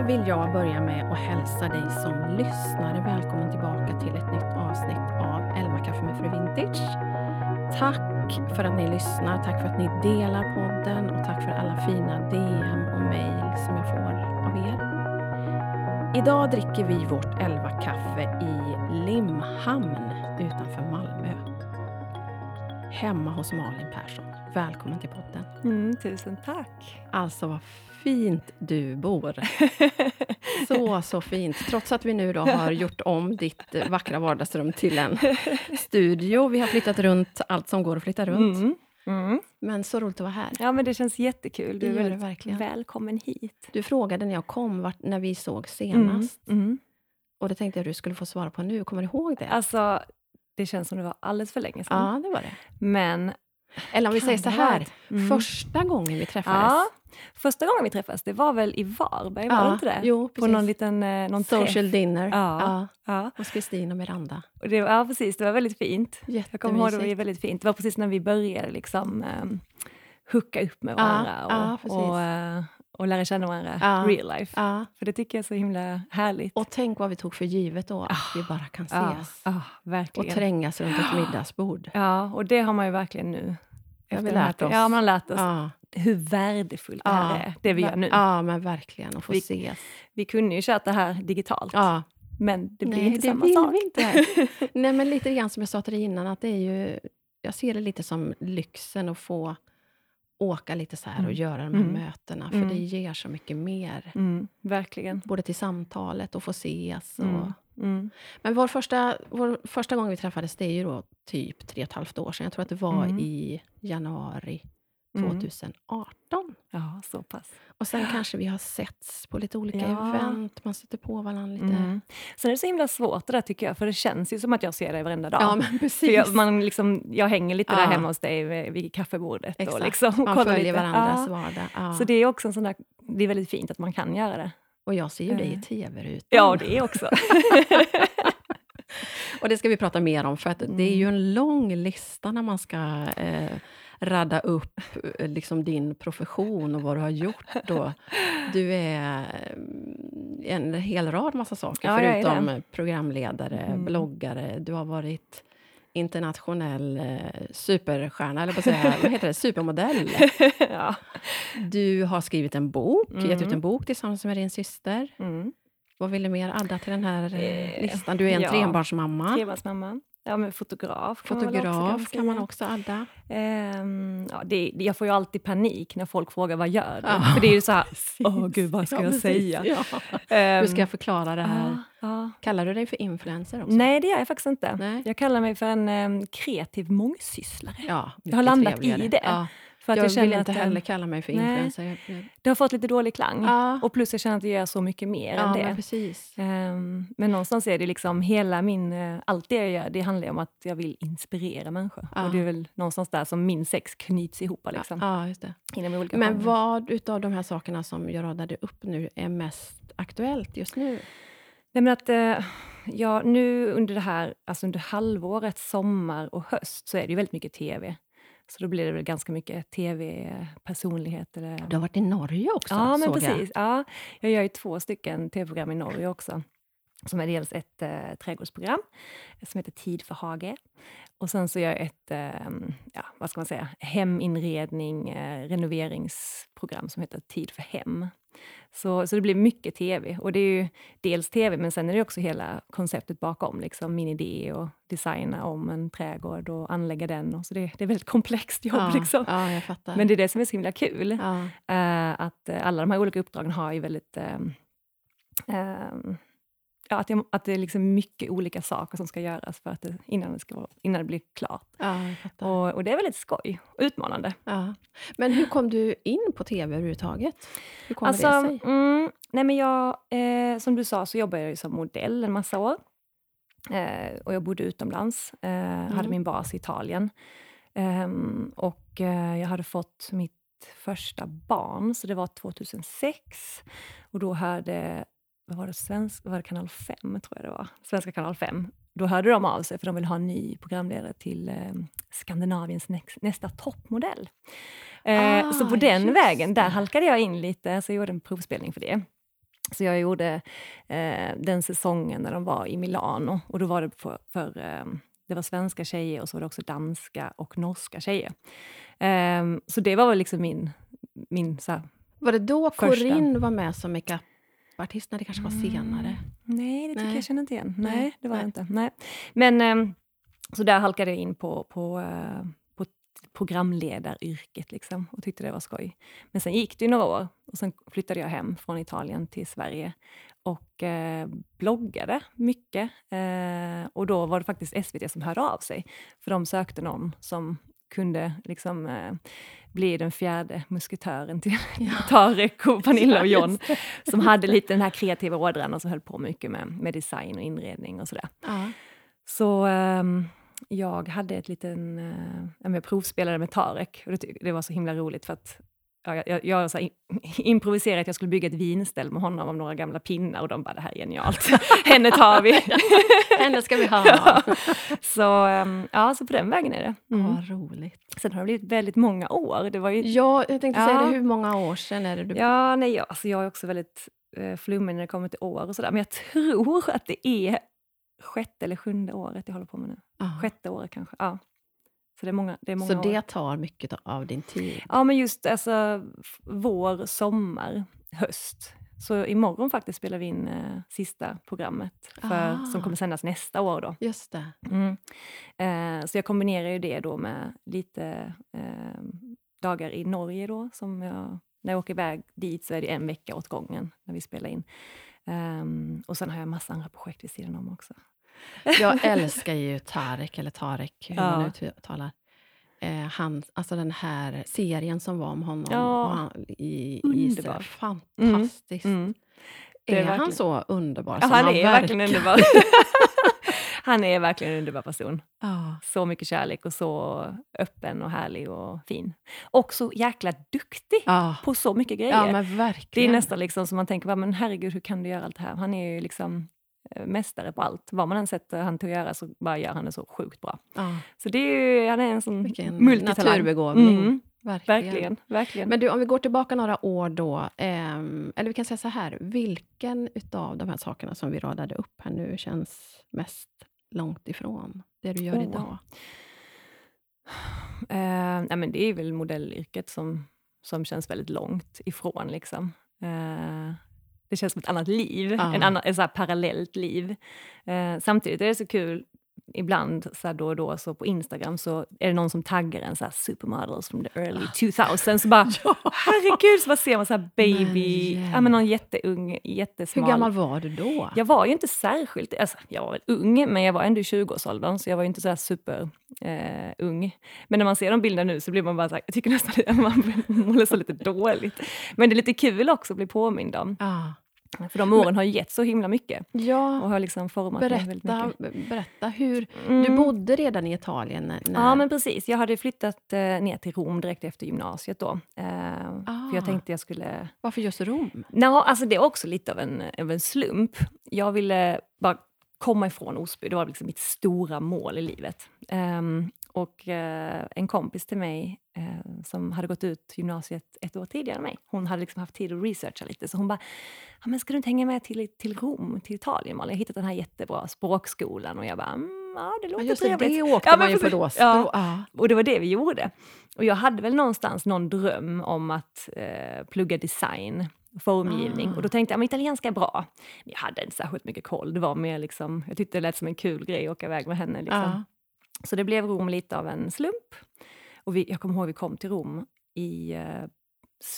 Då vill jag börja med att hälsa dig som lyssnare välkommen tillbaka till ett nytt avsnitt av Elma Kaffe med Fru Vintage. Tack för att ni lyssnar, tack för att ni delar podden och tack för alla fina DM och mejl som jag får av er. Idag dricker vi vårt Elva-kaffe i Limhamn utanför Malmö. Hemma hos Malin Persson. Välkommen till podden. Mm, tusen tack. Alltså vad fint du bor. Så, så fint. Trots att vi nu då har gjort om ditt vackra vardagsrum till en studio. Vi har flyttat runt allt som går att flytta runt. Mm. Mm. Men så roligt att vara här. Ja, men det känns jättekul. Du är verkligen. välkommen hit. Du frågade när jag kom, vart, när vi såg senast. Mm. Mm. Och det tänkte jag du skulle få svara på nu. Kommer du ihåg det? Alltså, det känns som det var alldeles för länge sedan. ja, det var det. Men Eller om vi Kan säger så här. Mm. Första gången vi träffades. ja, första gången vi träffades, det var väl i Varberg? Var det inte det? Jo, På någon liten eh, någon träff. Social dinner. Ja. Ja, Hos Kristin och Miranda. och det, ja, precis. Det var väldigt fint. Jag kommer ihåg det var väldigt fint. Det var precis när vi började liksom um, hooka upp med Ja, varandra ja, och, och, och lära känna varandra Ja. real life. Ja. För det tycker jag är så himla härligt. Och tänk vad vi tog för givet då, att vi bara kan Ja, ses. ja, Och trängas runt ett middagsbord. Ja, och det har man ju verkligen nu. Vi efter här lärt oss. Ja, man har lärt oss hur värdefullt det här är, det vi gör nu. Ja, men verkligen. Att få Vi- ses. Vi kunde ju kört det här digitalt, Ja. men det blir Nej, inte det samma sak. vi inte. Nej, men lite grann som jag sa till dig innan, att det är ju... Jag ser det lite som lyxen att få åka lite så här och Mm. göra de här Mm. mötena, för Mm. det ger så mycket mer. Verkligen. Både till samtalet och få ses. Och... Mm. Men vår första, vår första gång vi träffades, det är ju då typ tre och ett halvt år sedan. Jag tror att det var Mm. i januari Mm. 2018. Ja, så pass. Och sen kanske vi har setts på lite olika Ja. event, man stöter på varandra lite. Mm. Sen är det så himla svårt det där tycker jag, för det känns ju som att jag ser dig varenda dag. Ja, men För precis. jag, man liksom, jag hänger lite där Ja. hemma hos dig vid, vid kaffebordet. Exakt. Och liksom, man kollar följer lite. varandras Ja. vardag. Ja. Så det är också en sån där, det är väldigt fint att man kan göra det. Och jag ser ju dig i Eh. tv-rutan. Ja, det också. Och det ska vi prata mer om, för att det är ju Mm. en lång lista när man ska eh, radda upp eh, liksom din profession och vad du har gjort. Då. Du är mm, en hel rad massa saker, Ja, förutom programledare, Mm. bloggare. Du har varit internationell eh, superstjärna, eller på säga, vad heter det, supermodell. ja. Du har skrivit en bok, gett ut Mm. en bok tillsammans med din syster. Mm. Vad vill du mer adda till den här eh, Eh, listan? Du är en ja. trebarnsmamma. Trebarnsmamma. Ja, men fotograf kan man väl också Fotograf kanske kan man också adda. Ehm, ja, det, jag får ju alltid panik när folk frågar vad gör du? Ja, För det är ju så här, åh gud vad ska Ja, jag precis. säga? Ja. Ehm, Hur ska jag förklara det här? ja, ja. Kallar du dig för influencer också? Nej, det gör jag faktiskt inte. Nej. Jag kallar mig för en em, kreativ mångsysslare. Ja, Jag har landat i det. För att jag jag, känner vill inte att heller kalla mig för nej. influencer. Jag- det har fått lite dålig klang. Ja, Och plus jag känner att jag gör så mycket mer ja än men det. precis. Ehm, men någonstans är det liksom hela min, eh, allt det jag gör, det handlar om att jag vill inspirera människor. Ja. Och det är väl någonstans där som min sex knyts ihop liksom, Ja, just det. inom olika Men genrer. vad utav de här sakerna som jag radade upp nu är mest aktuellt just nu? Nej, men att, eh, ja, nu under det här, alltså under halvåret, sommar och höst, så är det ju väldigt mycket tv. Så då blir det väl ganska mycket tv-personlighet. Eller... Du har varit i Norge också, Ja, men precis. Ja, jag gör ju två stycken tv-program i Norge också. Som är dels ett eh, trädgårdsprogram som heter Tid för hage. Och sen så gör jag ett eh, ja, vad ska man säga, heminredning, eh, renoveringsprogram som heter Tid för hem. Så, så det blir mycket tv. Och det är ju dels tv, men sen är det också hela konceptet bakom. Liksom min idé och designa om en trädgård och anlägga den. Och så det, det är väldigt komplext jobb. ja, Liksom. ja. Men det är det som är så himla kul. ja. Eh, att alla de här olika uppdragen har ju väldigt... ehm, ehm, ja, att, det, att det är liksom mycket olika saker som ska göras för att det, innan, det ska vara, innan det blir klart. ja, jag. Och, och det är väldigt skoj och utmanande. Ja. Men hur kom du in på tv överhuvudtaget? Hur kom Alltså, det sig? mm, nej men jag, eh, som du sa så jobbade jag ju som modell en massa år. Eh, och jag bodde utomlands, eh, hade Mm. min bas i Italien. Ehm, och eh, jag hade fått mitt första barn, så det var 2006. Och då hörde, vad var det, svensk, var det kanal 5, tror jag det var, Svenska kanal 5. Då hörde de av sig för de ville ha en ny programledare till eh, Skandinaviens näx, nästa toppmodell. Eh, Ah, så på den vägen, där halkade jag in lite, så jag gjorde en provspelning för det. Så jag gjorde eh, den säsongen när de var i Milano. Och då var det för, för eh, det var svenska tjejer och så var det också danska och norska tjejer. Eh, så det var väl liksom min... min så här, Var det då. Corinne var med som makeupartist? Nej, det kanske var senare. Mm. Nej, det tycker Nej. jag känner inte igen. Nej, Nej, det var nej. det inte. Nej. Men ehm, så där halkade jag in på, på, eh, på programledaryrket liksom, och tyckte det var skoj. Men sen gick det ju några år och sen flyttade jag hem från Italien till Sverige och eh, bloggade mycket. Eh, och då var det faktiskt SVT som hörde av sig, för de sökte någon som kunde liksom, eh, bli den fjärde musketören till Tarek och Pernilla och John som hade lite den här kreativa ådran och som höll på mycket med, med design och inredning och sådär. Ja. Så ehm, jag hade ett liten... Uh, jag provspelade med Tarek och det, det var så himla roligt för att ja, jag, jag, jag in- improviserade att jag skulle bygga ett vinställ med honom av några gamla pinnar och de bara, det här är genialt. Henne tar vi. Henne ska vi ha. Ja. så, ehm, ja, så på den vägen är det. Mm. Vad roligt. Sen har det blivit väldigt många år. Det var ju, Ja, jag tänkte säga Ja. det. Hur många år sedan är det du... Ja, nej, jag, alltså jag är också väldigt eh, flummig när det kommer till år och sådär. Men jag tror att det är sjätte eller sjunde året jag håller på med nu. Ja. Sjätte året kanske. Ja. Så det är många, det är många Så år. det tar mycket av din tid? Ja, men just alltså, vår, sommar, höst. Så imorgon faktiskt spelar vi in eh, sista programmet för, Ah. som kommer sändas nästa år. Då. Just det. Mm. Eh, så jag kombinerar ju det då med lite eh, dagar i Norge då. Som jag, när jag åker iväg dit så är det en vecka åt gången när vi spelar in. Ehm, och sen har jag massa andra projekt vid sidan om också. Jag älskar ju Tarek, eller Tarek, hur Ja. man uttalar. Eh, han, alltså den här serien som var om honom Ja. han, i, Underbar. Fantastiskt. Mm. Det Är, är han så underbar Ja, som han är verkar? verkligen underbar. han är verkligen en underbar person. Ja. Så mycket kärlek och så öppen och härlig och fin. Och så jäkla duktig Ja. på så mycket grejer. ja, Det är nästan liksom som man tänker, "Va, men herregud, hur kan du göra allt det här? Han är ju liksom mästare på allt. Vad man än sätter han till att göra så bara gör han det så sjukt bra. ja, Så det är ju, han är en sån vilken multitalang. naturbegåvning. Mm, Verkligen. verkligen, verkligen. Men du, om vi går tillbaka några år då, ehm, eller vi kan säga så här, vilken utav de här sakerna som vi radade upp här nu känns mest långt ifrån det du gör Åh. idag? Eh, nej, men det är väl modellyrket som, som känns väldigt långt ifrån. Liksom. Eh, det känns som ett annat liv, Ja. en annan, ett så parallellt liv. Eh, samtidigt är det så kul, ibland så här då och då så på Instagram så är det någon som taggar en så här supermodels from the early 2000 så bara herregud, så bara ser man så här baby, Men ja, men någon jätteung, Hur jättesmal. gammal var du då? Jag var ju inte särskilt, alltså, jag var väl ung, men jag var ändå i 20-årsåldern, så jag var ju inte så här super eh, ung. Men när man ser de bilderna nu så blir man bara så här, jag tycker nästan att man målar så lite dåligt. Men det är lite kul också att bli påmind om, Ja. För de åren har ju gett så himla mycket ja. och har liksom format mig väldigt Berätta, mycket. berätta hur... Mm. Du bodde redan i Italien? När. Ja, men precis. Jag hade flyttat eh, ner till Rom direkt efter gymnasiet då. Eh, För jag Ah. tänkte jag skulle Varför just Rom? Nå, alltså det är också lite av en, av en slump. Jag ville bara komma ifrån Osby, det var liksom mitt stora mål i livet. Ehm, och eh, en kompis till mig eh, som hade gått ut gymnasiet ett år tidigare än mig, hon hade liksom haft tid att researcha lite, så hon bara, ja, men ska du inte hänga med till, till Rom, till Italien Malin? Jag har hittat den här jättebra språkskolan och jag bara, mm, ja det Ja, låter just trevligt. det åkte Ja, man ju på då. Ja. Och det var det vi gjorde. Och jag hade väl någonstans någon dröm om att eh, plugga design, formgivning. Ah. Och då tänkte jag, men italienska är bra. Men jag hade inte särskilt mycket koll. Det var mer liksom, jag tyckte det lät som en kul grej att åka iväg med henne. Liksom. Ja. Så det blev Rom lite av en slump. Och vi, jag kommer ihåg vi kom till Rom i eh,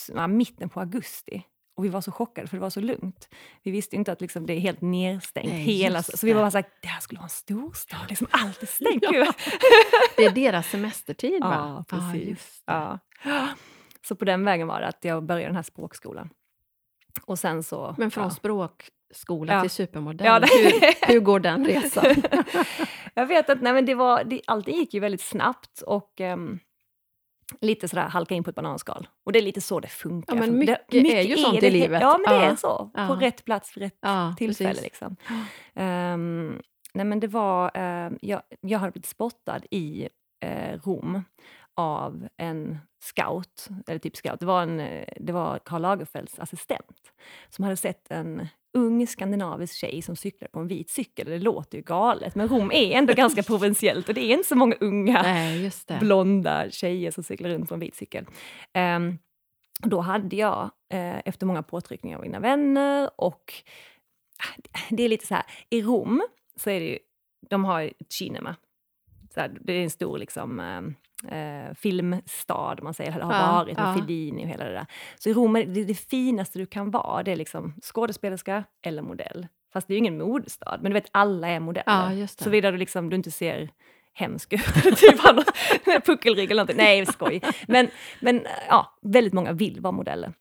ja, mitten på augusti. Och vi var så chockade för det var så lugnt. Vi visste inte att liksom, det är helt nedstängt. Nej, hela, så vi var bara såhär, det här skulle vara en storstad. Liksom, allt är stängt. Gud. Det är deras semestertid, va? Ja, precis. det. Ja. Så på den vägen var det att jag började den här språkskolan. Och sen så... Men från ja. Språkskola Ja. till supermodell, Ja, det- hur, hur går den resan? jag vet att nej, men det var, det, allting gick ju väldigt snabbt och ehm, lite sådär halka in på ett bananskal. Och det är lite så det funkar. Ja, men För mycket är ju sånt i det. livet. Ja, men det är så. På rätt plats för rätt tillfälle. Liksom. Ehm, nej men det var, ehm, jag, jag hade blivit spottad i eh, Rom av en scout, eller typ scout, det var, en, eh, det var Karl Lagerfelds assistent som hade sett en ung skandinavisk tjej som cyklade på en vit cykel. Det låter ju galet, men Rom är ändå ganska provinsiellt och det är inte så många unga Nej, blonda tjejer som cyklar runt på en vit cykel. Um, då hade jag, eh, efter många påtryckningar av mina vänner och ah, det är lite så här, i Rom så är det ju, de har ett cinema. Så här, det är en stor liksom, eh, eh filmstad, man säger, eller har ja, varit med ja. Fellini och hela det där. Så i Rom det, det finaste du kan vara, det är liksom skådespelerska eller modell. Fast det är ju ingen modestad, men du vet alla är modeller. Ja, Såvida du, liksom, du inte ser hemsk ut, typ han puckelrygg eller någonting. Nej, skoj. Men, men ja, väldigt många vill vara modeller.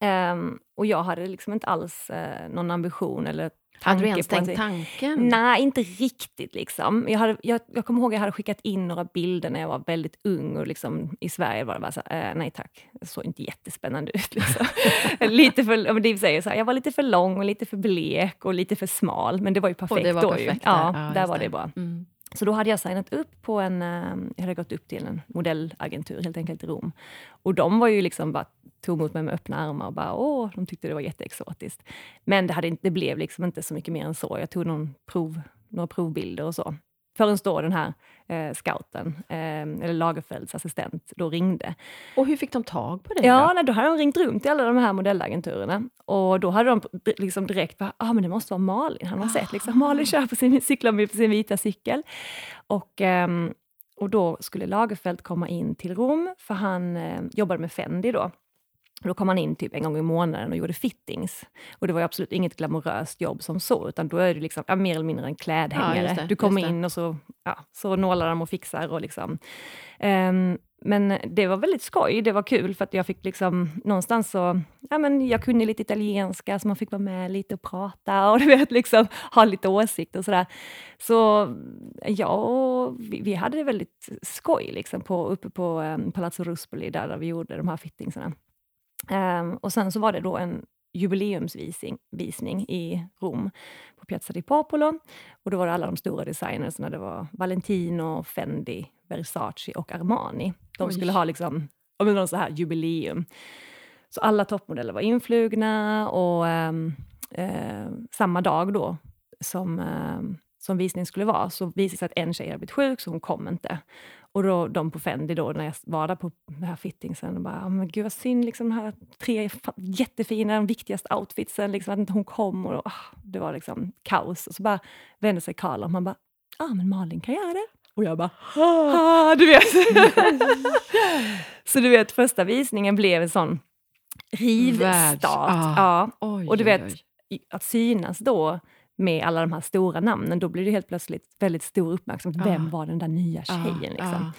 Um, och jag hade liksom inte alls uh, någon ambition eller hade du ens tänkt tanken? Nej, inte riktigt. Liksom. Jag, hade, jag, jag kommer ihåg att jag hade skickat in några bilder när jag var väldigt ung och liksom, i Sverige var det bara så här, äh, nej tack, det såg inte jättespännande ut. Liksom. lite för, det säger så här, jag var lite för lång och lite för blek och lite för smal, men det var ju perfekt det var då. Perfekt ja, ja, där var det bra. Mm. Så då hade jag signat upp på en, ehm, jag hade gått upp till en modellagentur helt enkelt i Rom. Och de var ju liksom bara, tog emot mig med öppna armar och bara, åh, de tyckte det var jätteexotiskt. Men det, hade, det blev liksom inte så mycket mer än så. Jag tog någon prov, några provbilder och så. Förrän då den här eh, scouten, eh, eller Lagerfelds assistent, då ringde. Och hur fick de tag på dig? Ja, då? Nej, då hade de ringt runt till alla de här modellagenturerna. Och då hade de liksom direkt bara, ah, men det måste vara Malin. Han har sett liksom, Malin kör på sin, cyklar på sin vita cykel. Och, eh, och då skulle Lagerfeld komma in till Rom, för han eh, jobbade med Fendi då. Då kom han in typ en gång i månaden och gjorde fittings. Och det var absolut inget glamoröst jobb som så, utan då är det liksom, ja, mer eller mindre en klädhängare. Ja, det, du kommer in och så, ja, så nålar de och fixar. Och liksom. Um, men det var väldigt skoj, det var kul för att jag fick liksom någonstans så, ja men jag kunde lite italienska så man fick vara med lite och prata och du vet liksom ha lite åsikt och sådär. Så ja, vi, vi, hade det väldigt skoj liksom på, uppe på um, Palazzo Ruspoli där, där vi gjorde de här fittingsarna. Um, och sen så var det då en jubileumsvisning i Rom på Piazza di Popolo. Och då var det alla de stora designerserna. Det var Valentino, Fendi, Versace och Armani. De Oj. skulle ha liksom, någon så här jubileum. Så alla toppmodeller var influgna och um, uh, samma dag då som, uh, som visningen skulle vara så visade det sig att en tjej hade blivit sjuk så hon kom inte. Och då, de på Fendi, då, när jag var där på den här fittingsen, och bara, oh, men gud vad synd, liksom, de här tre jättefina, de viktigaste outfitsen, liksom, att inte hon kom. Och, oh, det var liksom kaos. Och så bara vände sig Karl och man bara, ja ah, men Malin kan göra det. Och jag bara, ah, du vet. så du vet, första visningen blev en sån rivstart. Ah. Ja. Oj, och du vet, oj. att synas då med alla de här stora namnen, då blir det helt plötsligt väldigt stor uppmärksamhet. Vem var den där nya tjejen? liksom.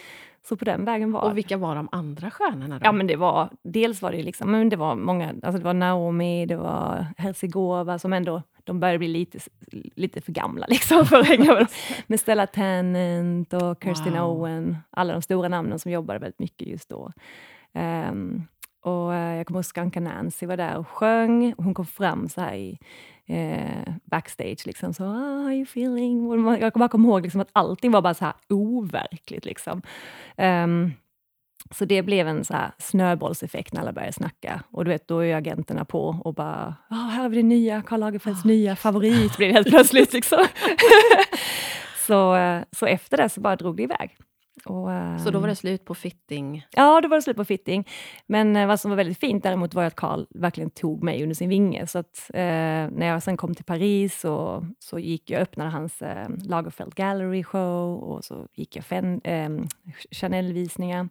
Så på den vägen var Och vilka var de andra stjärnorna? Då? Ja, men det var, dels var det liksom, men det var många, alltså det var Naomi, det var Herzegovina som ändå, de började bli lite, lite för gamla liksom för att hänga med. med Stella Tennant och Kirsten wow. Owen, alla de stora namnen som jobbade väldigt mycket just då. Um, och uh, jag kommer ihåg Skanka Nancy var där och sjöng. Och hon kom fram så här i eh, backstage. Liksom, så, ah, how you feeling? Och jag bara kommer ihåg liksom, att allting var bara så här overkligt. Liksom. Um, så det blev en så här snöbollseffekt när alla började snacka. Och du vet, då är agenterna på och bara, ah, här har vi det nya, Karl Lagerfelds oh, nya favorit, blev det helt plötsligt. Liksom. så, eh, så efter det så bara drog det iväg. Och, um, så då var det slut på fitting? Ja, då var det slut på fitting. Men uh, vad som var väldigt fint däremot var att Karl verkligen tog mig under sin vinge. Så att, uh, när jag sen kom till Paris så, så gick jag och öppnade hans uh, Lagerfeld Gallery show och så gick jag Fen, Chanel-visningar.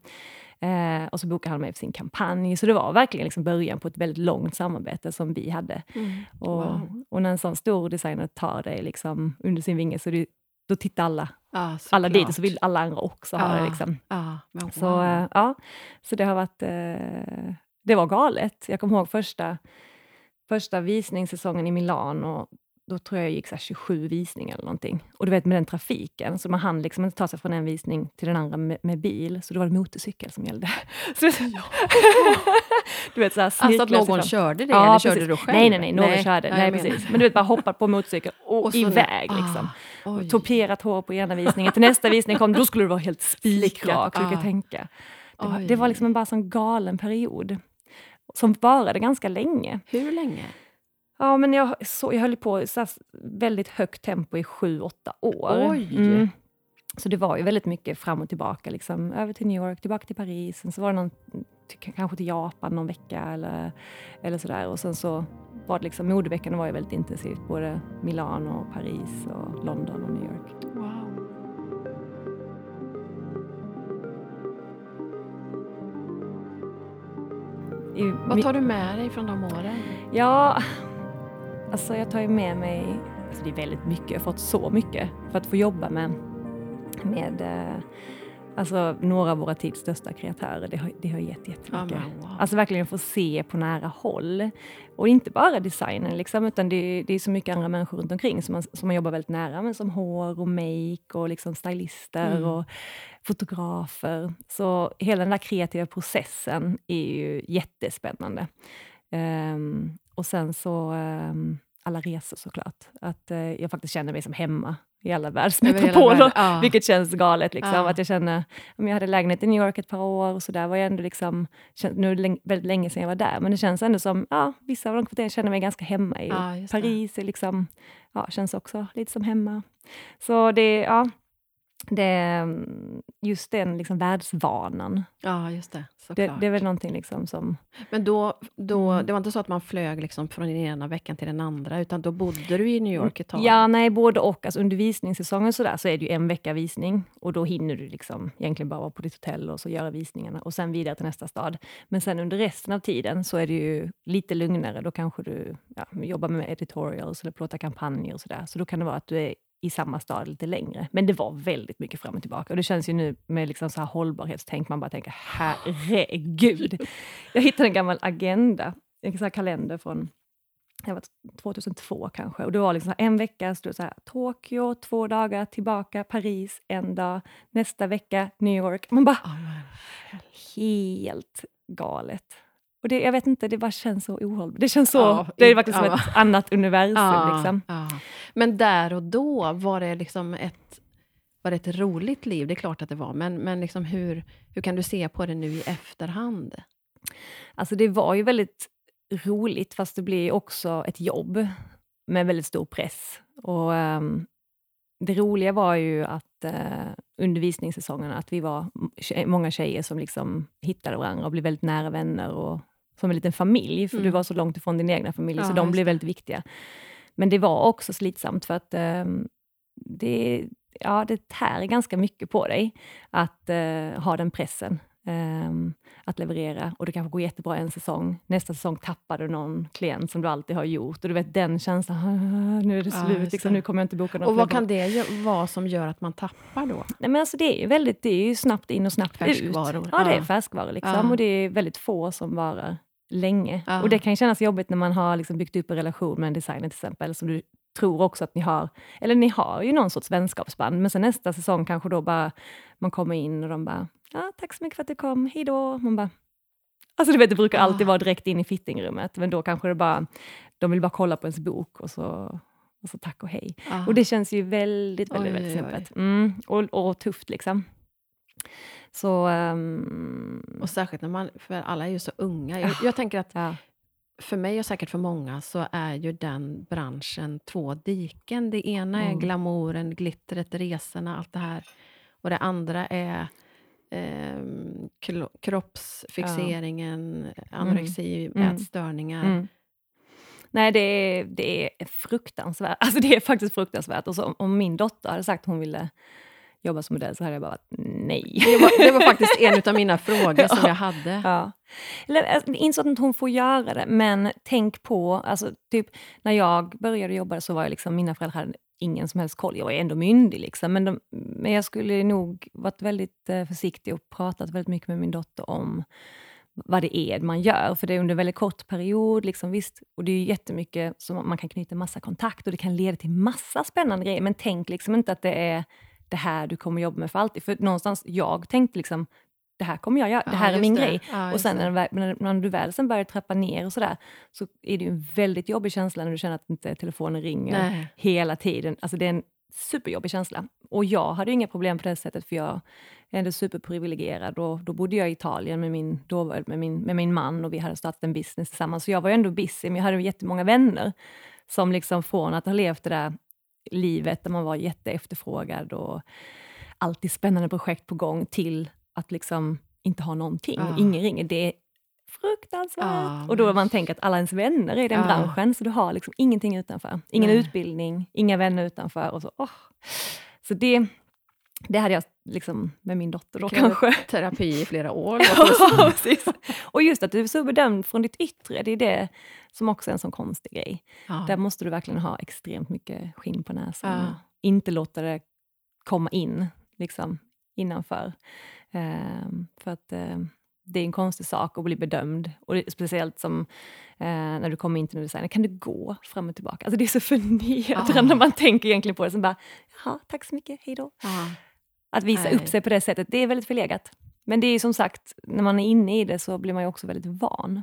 och så bokade han mig för sin kampanj. Så det var verkligen liksom början på ett väldigt långt samarbete som vi hade. Mm. Och, wow. och, när en sån stor designer tar dig liksom under sin vinge så det, då tittar alla Ja, alla dit och så vill alla andra också ha det. Liksom. Ja, wow. så, äh, ja, så det har varit... Äh, det var galet. Jag kommer ihåg första, första visningssäsongen i Milano. Då tror jag gick så 27 visningar eller någonting. Och du vet med den trafiken, så man hann liksom inte ta sig från en visning till den andra med, med bil, så då var det motorcykel som gällde. Så, ja. du vet, så här, alltså att någon körde det, ja, eller körde du själv? Nej, nej, nej, någon nej, körde. Nej, nej precis. Men du vet, bara hoppat på motorcykel och, och iväg. Ah, liksom. Oj. Hår på ena visningen, till nästa visning kom, då skulle du vara helt spikrak, kan tänka. Det var, det var liksom en bara sån galen period som varade ganska länge. Hur länge? Ja, men jag, så, jag höll på i väldigt högt tempo i sju, åtta år. Oj! Mm. Så det var ju väldigt mycket fram och tillbaka. Liksom, över till New York, tillbaka till Paris. Sen så var det någon, kanske till Japan någon vecka eller, eller sådär. Och sen så var det liksom, modeveckorna var ju väldigt intensivt. Både Milano, Paris, och London och New York. Wow. I, Vad tar du med dig från de åren? Ja, Alltså jag tar ju med mig, alltså det är väldigt mycket, jag har fått så mycket för att få jobba med, med eh, alltså några av våra tids största kreatörer. Det har, det har gett jättemycket. Oh, wow. Alltså verkligen få se på nära håll. Och inte bara designen, liksom, utan det, det, är så mycket andra människor runt omkring som man, som man jobbar väldigt nära med, som hår och make och liksom stylister mm. och fotografer. Så hela den där kreativa processen är ju jättespännande. Um, och sen så um, alla resor såklart. Att uh, jag faktiskt känner mig som hemma i alla världsmetropoler, ja. vilket känns galet. Liksom. Ja. Att jag känner, om jag hade lägenhet i New York ett par år och så där var jag ändå liksom, nu är det väldigt länge sedan jag var där, men det känns ändå som, ja, vissa av de kvarteren känner mig ganska hemma i. Ja, Paris är liksom, ja, känns också lite som hemma. Så det, ja, det, just den liksom världsvanan. Ja, just det. Det, det, är väl någonting liksom som... Men då, då, mm. det var inte så att man flög liksom från den ena veckan till den andra, utan då bodde du i New York ett tag? Ja, nej, både och. Alltså, under visningssäsongen så, där, så är det ju en vecka visning, och då hinner du liksom egentligen bara vara på ditt hotell och så göra visningarna, och sen vidare till nästa stad. Men sen under resten av tiden så är det ju lite lugnare. Då kanske du ja, jobbar med editorials eller plåtar kampanjer och sådär. Så då kan det vara att du är i samma stad lite längre. Men det var väldigt mycket fram och tillbaka. Och det känns ju nu med liksom så här hållbarhetstänk, man bara tänker herregud. Jag hittade en gammal agenda, en sån kalender från jag var 2002 kanske. Och det var liksom en vecka stod så här, Tokyo, två dagar tillbaka, Paris, en dag, nästa vecka New York. Man bara, oh, helt galet. Och det, jag vet inte, det bara känns så ohållbart. Det känns så, ja, det är verkligen ja. som ett annat universum. Ja, liksom. Men där och då, var det liksom ett, var det ett roligt liv? Det är klart att det var, men, men liksom hur, hur kan du se på det nu i efterhand? Alltså det var ju väldigt roligt, fast det blev också ett jobb med väldigt stor press. Och um, Det roliga var ju att uh, undervisningssäsongen, att vi var många tjejer som liksom hittade varandra och blev väldigt nära vänner och som en liten familj, för mm. du var så långt ifrån din egna familj, ja, så de blev väldigt viktiga. Men det var också slitsamt, för att um, det, ja, det tär ganska mycket på dig att uh, ha den pressen. Um, att leverera och det kanske går jättebra en säsong. Nästa säsong tappar du någon klient som du alltid har gjort och du vet den känslan, ah, nu är det slut, ja, liksom, nu kommer jag inte boka något. Och vad kan det vara som gör att man tappar då? Nej, men alltså det är ju väldigt, det är snabbt in och snabbt färskvaror. ut. Ja, det är färskvaror liksom, ja. och det är väldigt få som varar länge. Ja. Och det kan kännas jobbigt när man har liksom byggt upp en relation med en designer till exempel, som du tror också att ni har, eller ni har ju någon sorts vänskapsband, men sen nästa säsong kanske då bara man kommer in och de bara, ja, tack så mycket för att du kom, hejdå. Man bara, alltså du vet, det brukar alltid vara direkt in i fittingrummet, men då kanske det bara, de vill bara kolla på ens bok och så, och så tack och hej. Och det känns ju väldigt, väldigt, oj, väldigt snäppet. Mm, och, och tufft liksom. Så, um... Och särskilt när man, för alla är ju så unga. Jag, jag tänker att ja. för mig och säkert för många så är ju den branschen två diken. Det ena mm. är glamouren, glittret, resorna, allt det här. Och det andra är eh, kroppsfixeringen, ja. anorexi, mm. ätstörningar. Mm. Nej, det är, det är fruktansvärt. Alltså det är faktiskt fruktansvärt. Och så, om min dotter hade sagt att hon ville jobba som modell så hade jag bara varit nej. Det var, det var faktiskt en av mina frågor som jag hade. Ja. Eller, alltså, inte så att hon får göra det, men tänk på, alltså, typ, när jag började jobba så var jag liksom, mina föräldrar hade ingen som helst koll. Jag var ändå myndig, liksom, men, de, men jag skulle nog varit väldigt eh, försiktig och pratat väldigt mycket med min dotter om vad det är man gör, för det är under en väldigt kort period. Liksom, visst, och det är jättemycket som man kan knyta massa kontakt och det kan leda till massa spännande grejer, men tänk liksom inte att det är det här du kommer jobba med för alltid. För någonstans, jag tänkte liksom, det här kommer jag göra, det här är min det. grej. Ja, och sen när, när, när du väl sen börjar trappa ner och sådär, så är det ju en väldigt jobbig känsla när du känner att inte telefonen ringer Nej. hela tiden. Alltså det är en superjobbig känsla. Och jag hade inga problem på det sättet, för jag är ändå superprivilegierad. Och då bodde jag i Italien med min, då, med, min, med min man och vi hade startat en business tillsammans. Så jag var ju ändå busy, men jag hade jättemånga vänner som liksom från att ha levt det där livet där man var jätteefterfrågad och alltid spännande projekt på gång till att liksom inte ha någonting. Ja. Ingen ringer. Det är fruktansvärt. Ja, och då men- man tänker att alla ens vänner är i den Ja. branschen, så du har liksom ingenting utanför. Ingen Nej. utbildning, inga vänner utanför. Och så, åh. så det, det hade jag liksom med min dotter då kanske. Terapi i flera år. Ja, precis. Och just att du är så bedömd från ditt yttre, det är det som också är en sån konstig grej. Ja. Där måste du verkligen ha extremt mycket skinn på näsan Ja. inte låta det komma in liksom, innanför. Ehm, för att ehm, det är en konstig sak att bli bedömd. Och det, speciellt som eh, när du kommer in till en designer, kan du gå fram och tillbaka? Alltså det är så förnedrande Ja. när man tänker egentligen på det. Som bara, jaha, tack så mycket, hej då. Ja. Att visa Nej. upp sig på det sättet, det är väldigt förlegat. Men det är som sagt, när man är inne i det så blir man ju också väldigt van.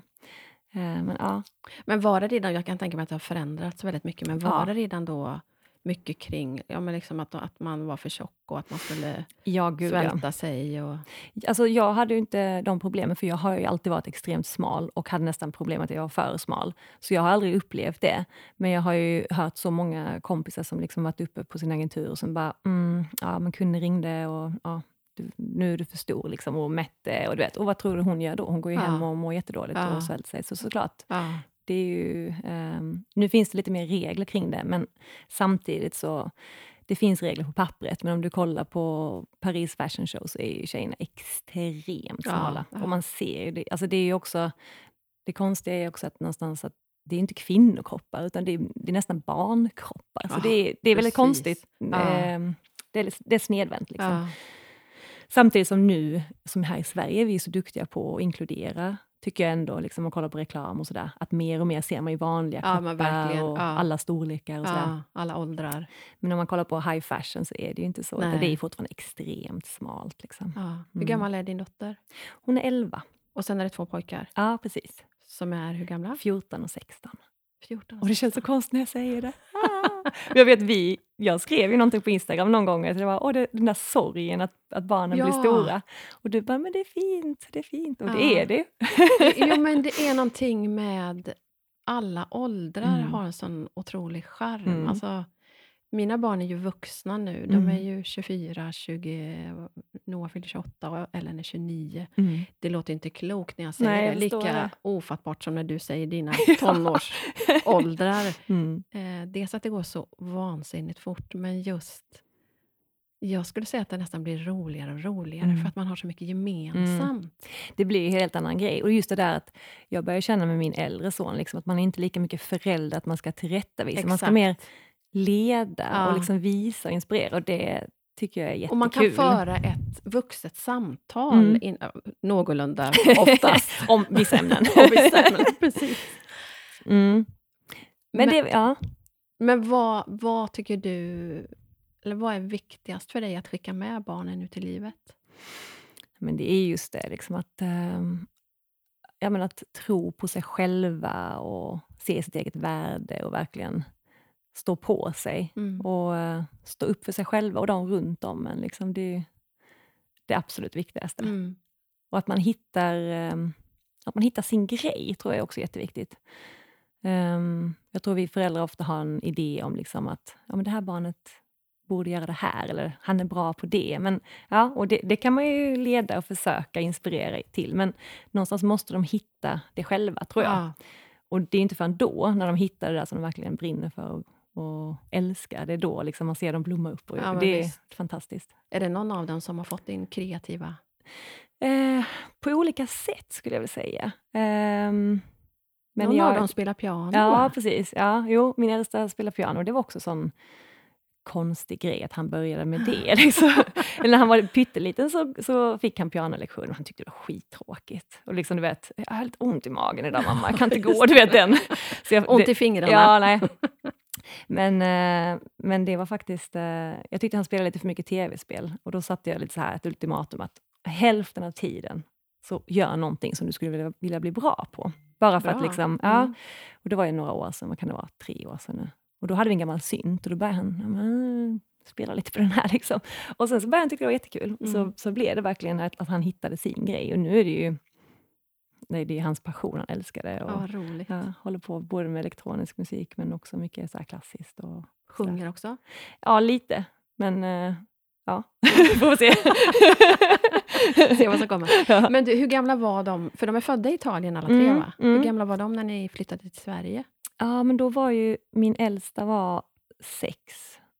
Eh, men ja, Men var det redan, jag kan tänka mig att det har förändrats väldigt mycket, men var Ja. det redan då mycket kring ja, men liksom att, att man var för tjock och att man skulle ja gud ja. svälta sig? Och, Alltså jag hade inte de problemen, för jag har ju alltid varit extremt smal och hade nästan problem att jag var för smal. Så jag har aldrig upplevt det. Men jag har ju hört så många kompisar som liksom varit uppe på sin agentur som bara, mm, ja men kunden ringde och ja, du, nu är du för stor liksom, och mätte och du vet, och vad tror du hon gör då? Hon går ju Ja. hem och mår jättedåligt Ja. och svälter sig. Så såklart, ja. Det är ju, ehm, nu finns det lite mer regler kring det, men samtidigt så det finns regler på pappret, men om du kollar på Paris Fashion Show så är ju tjejerna extremt Ja, smala. ja. Och man ser det. Alltså det är också, det konstiga är också att någonstans att det är inte kvinnokroppar, utan det är, det är nästan barnkroppar. Så Ja, det är, det är väldigt konstigt. Ja. Ehm, Det är, det är snedvänt. Liksom. Ja. Samtidigt som nu, som här i Sverige, är vi så duktiga på att inkludera, tycker jag ändå, liksom, om man kollar på reklam och sådär, att mer och mer ser man ju vanliga Ja, kroppar och ja. alla storlekar och sådär. ja, alla åldrar. Men om man kollar på high fashion så är det ju inte så, utan det är fortfarande extremt smalt. Liksom. Ja. Hur Mm. gammal är din dotter? Hon är 11. Och sen är det två pojkar Ja, precis. som är hur gamla? 14 och 16. 14 Och det känns så konstigt när jag säger det. Jag vet, vi, jag skrev ju någonting på Instagram någon gång, att det var Åh, det, den där sorgen att, att barnen Ja. blir stora. Och du bara, men det är fint, det är fint. Och det Ja. är det. Jo, men det är någonting med alla åldrar Mm. har en sån otrolig charm. Mm. Alltså, mina barn är ju vuxna nu. De Mm. är ju 24, 20, Noah fyller 28 och Ellen är 29. Mm. Det låter inte klokt när jag säger Nej, det. jag Lika det. ofattbart som när du säger dina tonårsåldrar. Mm. Eh, dels att det går så vansinnigt fort, men just... Jag skulle säga att det nästan blir roligare och roligare Mm. för att man har så mycket gemensamt. Det blir en helt annan grej. Och just det där att jag börjar känna med min äldre son, liksom, att man är inte lika mycket förälder, att man ska tillrättavisa. Man ska Exakt. mer leda Ja. och liksom visa och inspirera. Och det tycker jag är jättekul. Och man kan föra ett vuxet samtal Mm. in, äh, någorlunda oftast. Om vissa ämnen. Om vissa ämnen, precis. Mm. Men, Men- det, ja. Men vad, vad tycker du, eller vad är viktigast för dig att skicka med barnen ut i livet? Men det är just det, liksom att, ehm, ja, men att tro på sig själva och se sitt eget värde och verkligen stå på sig Mm. och eh, stå upp för sig själva och de runt om en. Liksom, det är det absolut viktigaste. Mm. Och att man hittar, ehm, att man hittar sin grej tror jag också är jätteviktigt. Ehm, jag tror vi föräldrar ofta har en idé om liksom att ja, men det här barnet borde göra det här, eller han är bra på det. Men, ja, och det, det kan man ju leda och försöka inspirera till, men någonstans måste de hitta det själva, tror jag. Ja. Och det är inte förrän då, när de hittar det där som de verkligen brinner för och, och älskar, det är då liksom man ser dem blomma upp. Och, Ja, det är visst. fantastiskt. Är det någon av dem som har fått din kreativa... Eh, på olika sätt skulle jag vilja säga. Ehm, men någon jag, av dem spelar piano? Ja, precis. Ja, jo, min äldsta spelar piano. Det var också sån konstig grej att han började med det. Liksom. Eller när han var pytteliten så, så fick han pianolektioner och han tyckte det var skittråkigt. Och liksom, du vet, jag har lite ont i magen idag mamma, jag kan inte gå. Du vet den. Så jag, ont i fingrarna? Ja, nej. Men, eh, men det var faktiskt... Eh, jag tyckte han spelade lite för mycket tv-spel och då satte jag lite så här ett ultimatum att hälften av tiden så gör någonting som du skulle vilja, vilja bli bra på. Bara för bra. att liksom... Ja, mm. och det var ju några år sedan, vad kan det vara, tre år sedan nu. Och då hade vi en gammal synt och då började han spela lite på den här. Liksom. Och sen så började han tycka det var jättekul. Mm. Så, så blev det verkligen att, att, han hittade sin grej. Och nu är det ju nej, det är hans passion, han älskar det. Och, ja, roligt. Ja, håller på både med elektronisk musik men också mycket så klassiskt. Och Sjunger också? Ja, lite. Men uh, ja, får vi se. se vad som kommer. Ja. Men du, hur gamla var de? För de är födda i Italien alla tre, mm, va? Mm. Hur gamla var de när ni flyttade till Sverige? Ja, men då var ju min äldsta var sex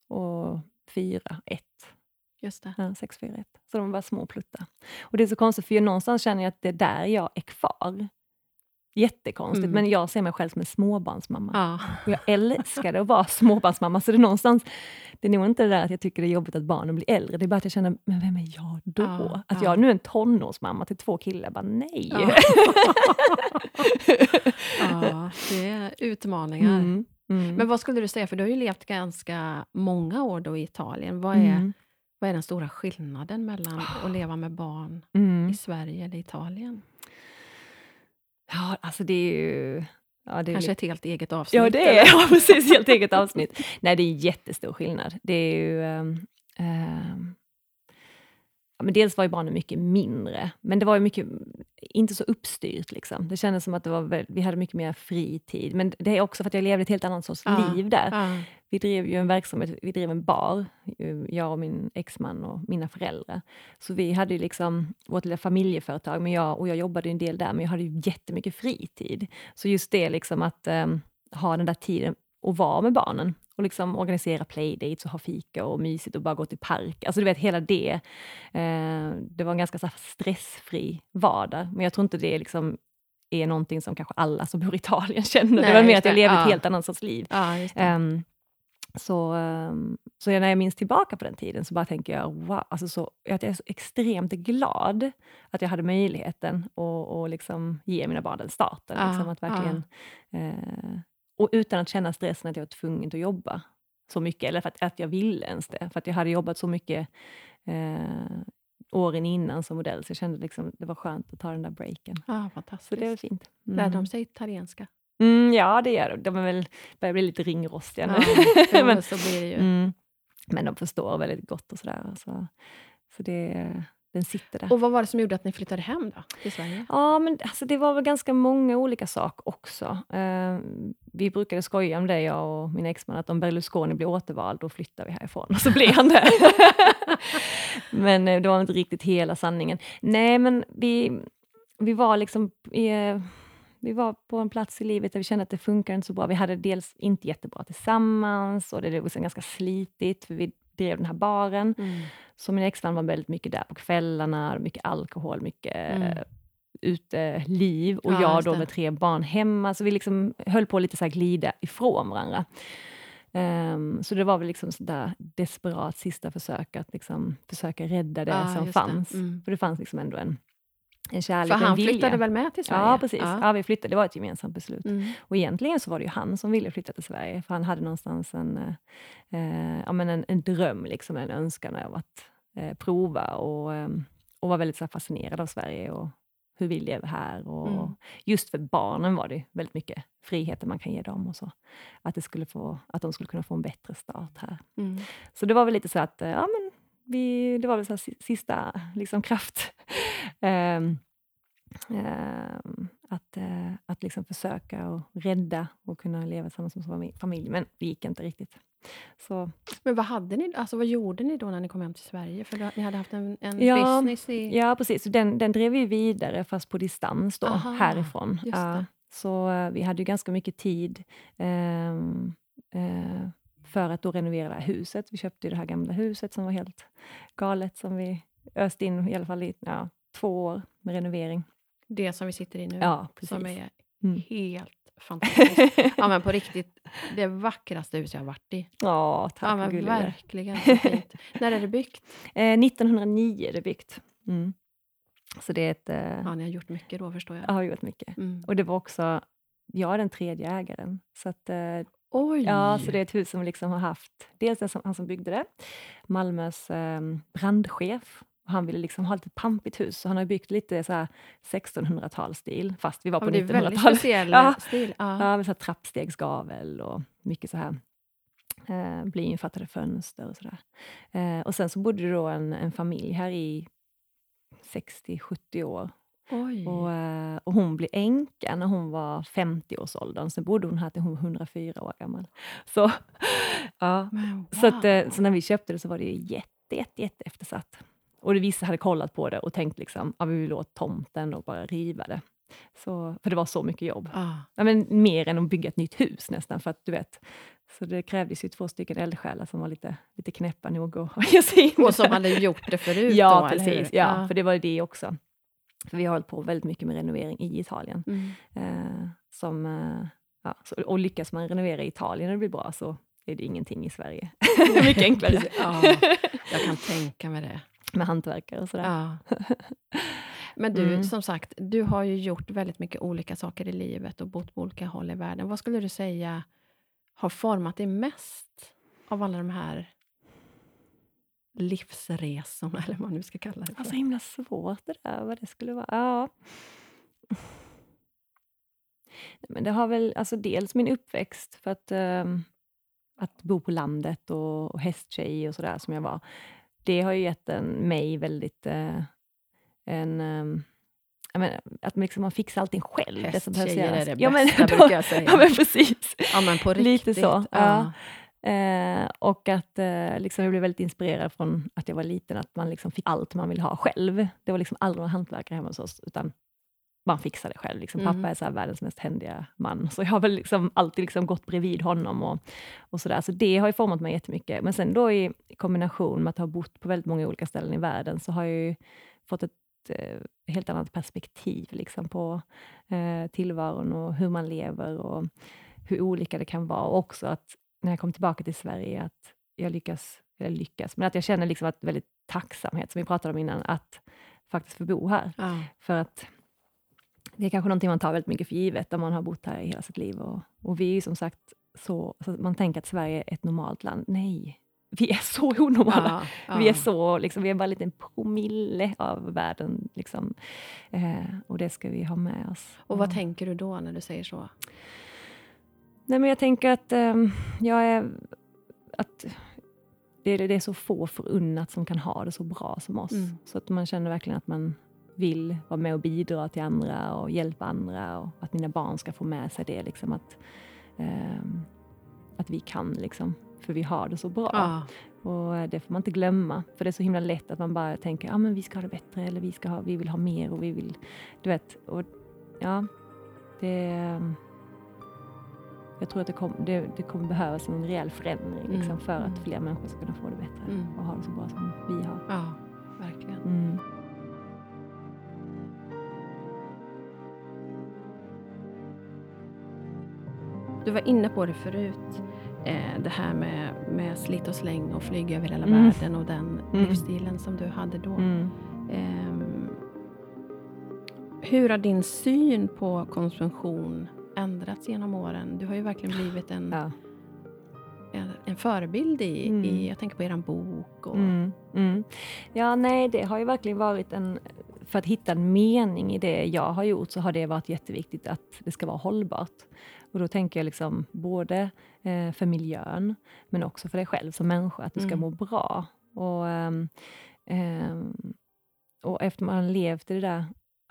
och fyra, ett. Just det. Ja, 6, 4, 1. Så de var små pluttar. Och det är så konstigt, för jag någonstans känner jag att det är där jag är kvar. Jättekonstigt, mm. men jag ser mig själv som en småbarnsmamma. Ja. Och jag älskar att vara småbarnsmamma, så det är någonstans... Det är nog inte det där att jag tycker det är jobbigt att barnen blir äldre, det är bara att jag känner, men vem är jag då? Ja, att ja. jag nu är en tonårsmamma till två killar, bara nej! Ja, ja det är utmaningar. Mm. Mm. Men vad skulle du säga, för du har ju levt ganska många år då i Italien. Vad är, mm. Vad är den stora skillnaden mellan att leva med barn mm. i Sverige eller Italien? Ja, alltså det är ju... Ja, det är Kanske ett helt eget avsnitt? Ja, det är ja, precis, helt eget avsnitt. Nej, det är jättestor skillnad. Det är ju... Um, um, ja, men dels var ju barnen mycket mindre, men det var ju mycket, inte så uppstyrt. Liksom. Det kändes som att det var, vi hade mycket mer fritid. Men det är också för att jag levde ett helt annat sorts ja, liv där. Vi drev ju en verksamhet, vi drev en bar, jag och min exman och mina föräldrar. Så vi hade ju liksom vårt lilla familjeföretag, men jag, och jag jobbade en del där, men jag hade ju jättemycket fritid. Så just det liksom att um, ha den där tiden och vara med barnen och liksom organisera playdates och ha fika och mysigt och bara gå till park. Alltså du vet, hela det. Eh, det var en ganska så stressfri vardag, men jag tror inte det liksom är någonting som kanske alla som bor i Italien känner. Nej, det var mer att jag levde ja. ett helt annat sorts liv. Ja, um, så, um, så när jag minns tillbaka på den tiden så bara tänker jag wow, alltså så, att jag är så extremt glad att jag hade möjligheten att liksom ge mina barn den starten. Ja, liksom, att verkligen uh, och utan att känna stressen att jag var tvungen att jobba så mycket, eller för att, att jag ville ens det. För att jag hade jobbat så mycket eh, åren innan som modell, så jag kände liksom det var skönt att ta den där breaken. Ah, fantastiskt. Så det var fint. Mm. Lärde de sig italienska? Mm, ja, det gör de. De är väl, börjar bli lite ringrostiga nu. Ja, men, så blir det ju. Mm, men de förstår väldigt gott och sådär. Så, så det, den sitter där. Och vad var det som gjorde att ni flyttade hem då, till Sverige? Ja, men alltså, det var väl ganska många olika saker också. Uh, vi brukade skoja om det, jag och min exman, att om Berlusconi blir återvald, då flyttar vi härifrån. Och så blev han det. men uh, det var inte riktigt hela sanningen. Nej, men vi, vi var liksom... Uh, vi var på en plats i livet där vi kände att det funkar inte så bra. Vi hade dels inte jättebra tillsammans och det var ganska slitigt, för vi drev den här baren. Mm. Så min exman var väldigt mycket där på kvällarna, mycket alkohol, mycket mm. uteliv. Och ja, jag då med tre barn hemma, så vi liksom höll på att lite så glida ifrån varandra. Um, så det var väl liksom sådär desperat sista försök att liksom försöka rädda det ja, som fanns. Det. Mm. För det fanns liksom ändå en, en kärlek, För han flyttade väl med till Sverige? Ja, precis. Ja. ja. vi flyttade. Det var ett gemensamt beslut. Mm. Och egentligen så var det ju han som ville flytta till Sverige, för han hade någonstans en, eh, ja, men en, en dröm, liksom, en önskan av att eh, prova och, eh, och var väldigt så fascinerad av Sverige och hur vi lever här. Och mm. Just för barnen var det väldigt mycket friheter man kan ge dem. och så. Att, det skulle få, att de skulle kunna få en bättre start här. Mm. Så det var väl lite så att, eh, ja men vi, det var väl så sista liksom, kraft. Um, um, att, uh, att liksom försöka och rädda och kunna leva tillsammans som familj. Men det gick inte riktigt. Så. Men vad, hade ni, alltså vad gjorde ni då när ni kom hem till Sverige? För ni hade haft en, en ja, business i... Ja, precis. Den, den drev vi vidare, fast på distans då, Aha, härifrån. Uh, så uh, vi hade ju ganska mycket tid. Um, för att då renovera det här huset. Vi köpte det här gamla huset som var helt galet, som vi öste in i alla fall i ja, två år med renovering. Det som vi sitter i nu, ja, som är Mm. Helt fantastiskt. ja, men på riktigt, det vackraste hus jag har varit i. Ja, tack Ja, men gullig du är. verkligen fint. När är det byggt? Eh, 1909 är det byggt. Mm. Så det är ett... Eh, Ja, ni har gjort mycket då, förstår jag. jag har gjort mycket. Mm. Och det var också... Jag är den tredje ägaren. Så att, eh, Oj! Ja, så det är ett hus som liksom har haft, dels han som byggde det, Malmös eh, brandchef. Han ville liksom ha lite pampigt hus, så han har byggt lite så här 1600-talsstil, fast vi var på men det är väldigt 1900-talet. speciell Ja. stil. Ja. Ja, med så trappstegsgavel och mycket så här eh, blyinfattade fönster och sådär. Eh, och sen så bodde då en, en familj här i 60-70 år. Och, eh, och hon blev änka när hon var 50-årsåldern. Sen bodde hon här till hon var 104 år gammal. Så, ja. Men så, att, eh, wow. så när vi köpte det så var det ju jätte, jätte, jätte eftersatt. Och vissa hade kollat på det och tänkt liksom, ja, vi vill åt tomten och bara riva det. Så, för det var så mycket jobb. Ja. Ja, men mer än att bygga ett nytt hus nästan, för att du vet. Så det krävdes ju två stycken eldsjälar som var lite, lite knäppa nog att ge sig in. Och som hade gjort det förut Ja, då, precis. Ja, för det var det också. För vi har hållit på väldigt mycket med renovering i Italien. Mm. Eh, som, eh, ja, så, och lyckas man renovera i Italien och det blir bra så är det ingenting i Sverige. mycket enklare. Ja, jag kan tänka mig det. med hantverkare och sådär. Ja. Men du, Mm. som sagt, du har ju gjort väldigt mycket olika saker i livet och bott på olika håll i världen. Vad skulle du säga har format dig mest av alla de här livsresorna, eller vad man nu ska kalla det Ja, så för? himla svårt det där, vad det skulle vara. Ja. Men det har väl, alltså dels min uppväxt, för att, ehm, att bo på landet och, och hästtjej och sådär som jag var, det har ju gett en, mig väldigt eh, en... ehm, jag menar, att man, liksom, man fixar allting själv. det som behövs är det ja, men, bästa, då- brukar jag säga. Ja, men precis. Ja, men på riktigt. Lite så, Ja. Eh, och att eh, liksom jag blev väldigt inspirerad från att jag var liten, att man liksom fick allt man vill ha själv. Det var liksom aldrig någon hantverkare hemma hos oss, utan man fixade det själv. Liksom. Mm. Pappa är så världens mest händiga man, så jag har väl liksom alltid liksom gått bredvid honom. Och, och så, där. så det har ju format mig jättemycket. Men sen då i kombination med att ha bott på väldigt många olika ställen i världen, så har jag ju fått ett eh, helt annat perspektiv liksom, på eh, tillvaron och hur man lever och hur olika det kan vara. Och också att när jag kom tillbaka till Sverige, att jag lyckas, eller lyckas, men att jag känner liksom att väldigt tacksamhet, som vi pratade om innan, att faktiskt få bo här. Ja. För att det är kanske någonting man tar väldigt mycket för givet, om man har bott här i hela sitt liv. Och, och vi är ju som sagt så, så man tänker att Sverige är ett normalt land. Nej, vi är så onormala. Ja, Vi ja. är så, liksom, vi är bara en liten promille av världen. Liksom. Eh, och det ska vi ha med oss. Och vad Ja. tänker du då när du säger så? Nej, men jag tänker att ehm, jag är... Att det, är- det är så få förunnat som kan ha det så bra som oss. Mm. Så att man känner verkligen att man vill vara med och bidra till andra och hjälpa andra och att mina barn ska få med sig det. Liksom, att, ehm, att vi kan, liksom, för vi har det så bra. Ja. Och eh, det får man inte glömma, för det är så himla lätt att man bara tänker men vi ska ha det bättre eller vi, ska ha, vi vill ha mer och vi vill... Du vet, och ja, det... Jag tror att det, kom, det, det kommer behövas en rejäl förändring liksom, Mm, för att mm. fler människor ska kunna få det bättre Mm. och ha det så bra som vi har. ja, verkligen. Mm. Du var inne på det förut, eh, det här med, med slit och släng och flyga över hela Mm. världen och den Mm. livsstilen som du hade då. Mm. Ehm, hur har din syn på konsumtion ändrats genom åren? Du har ju verkligen blivit en, Ja. en, en förebild i, Mm. i, jag tänker på er bok. Och, Mm, mm. Ja, nej, det har ju verkligen varit en... För att hitta en mening i det jag har gjort så har det varit jätteviktigt att det ska vara hållbart. Och då tänker jag liksom både eh, för miljön, men också för dig själv som människa, att du ska Mm. må bra. Och, ehm, och efter man har levt i det där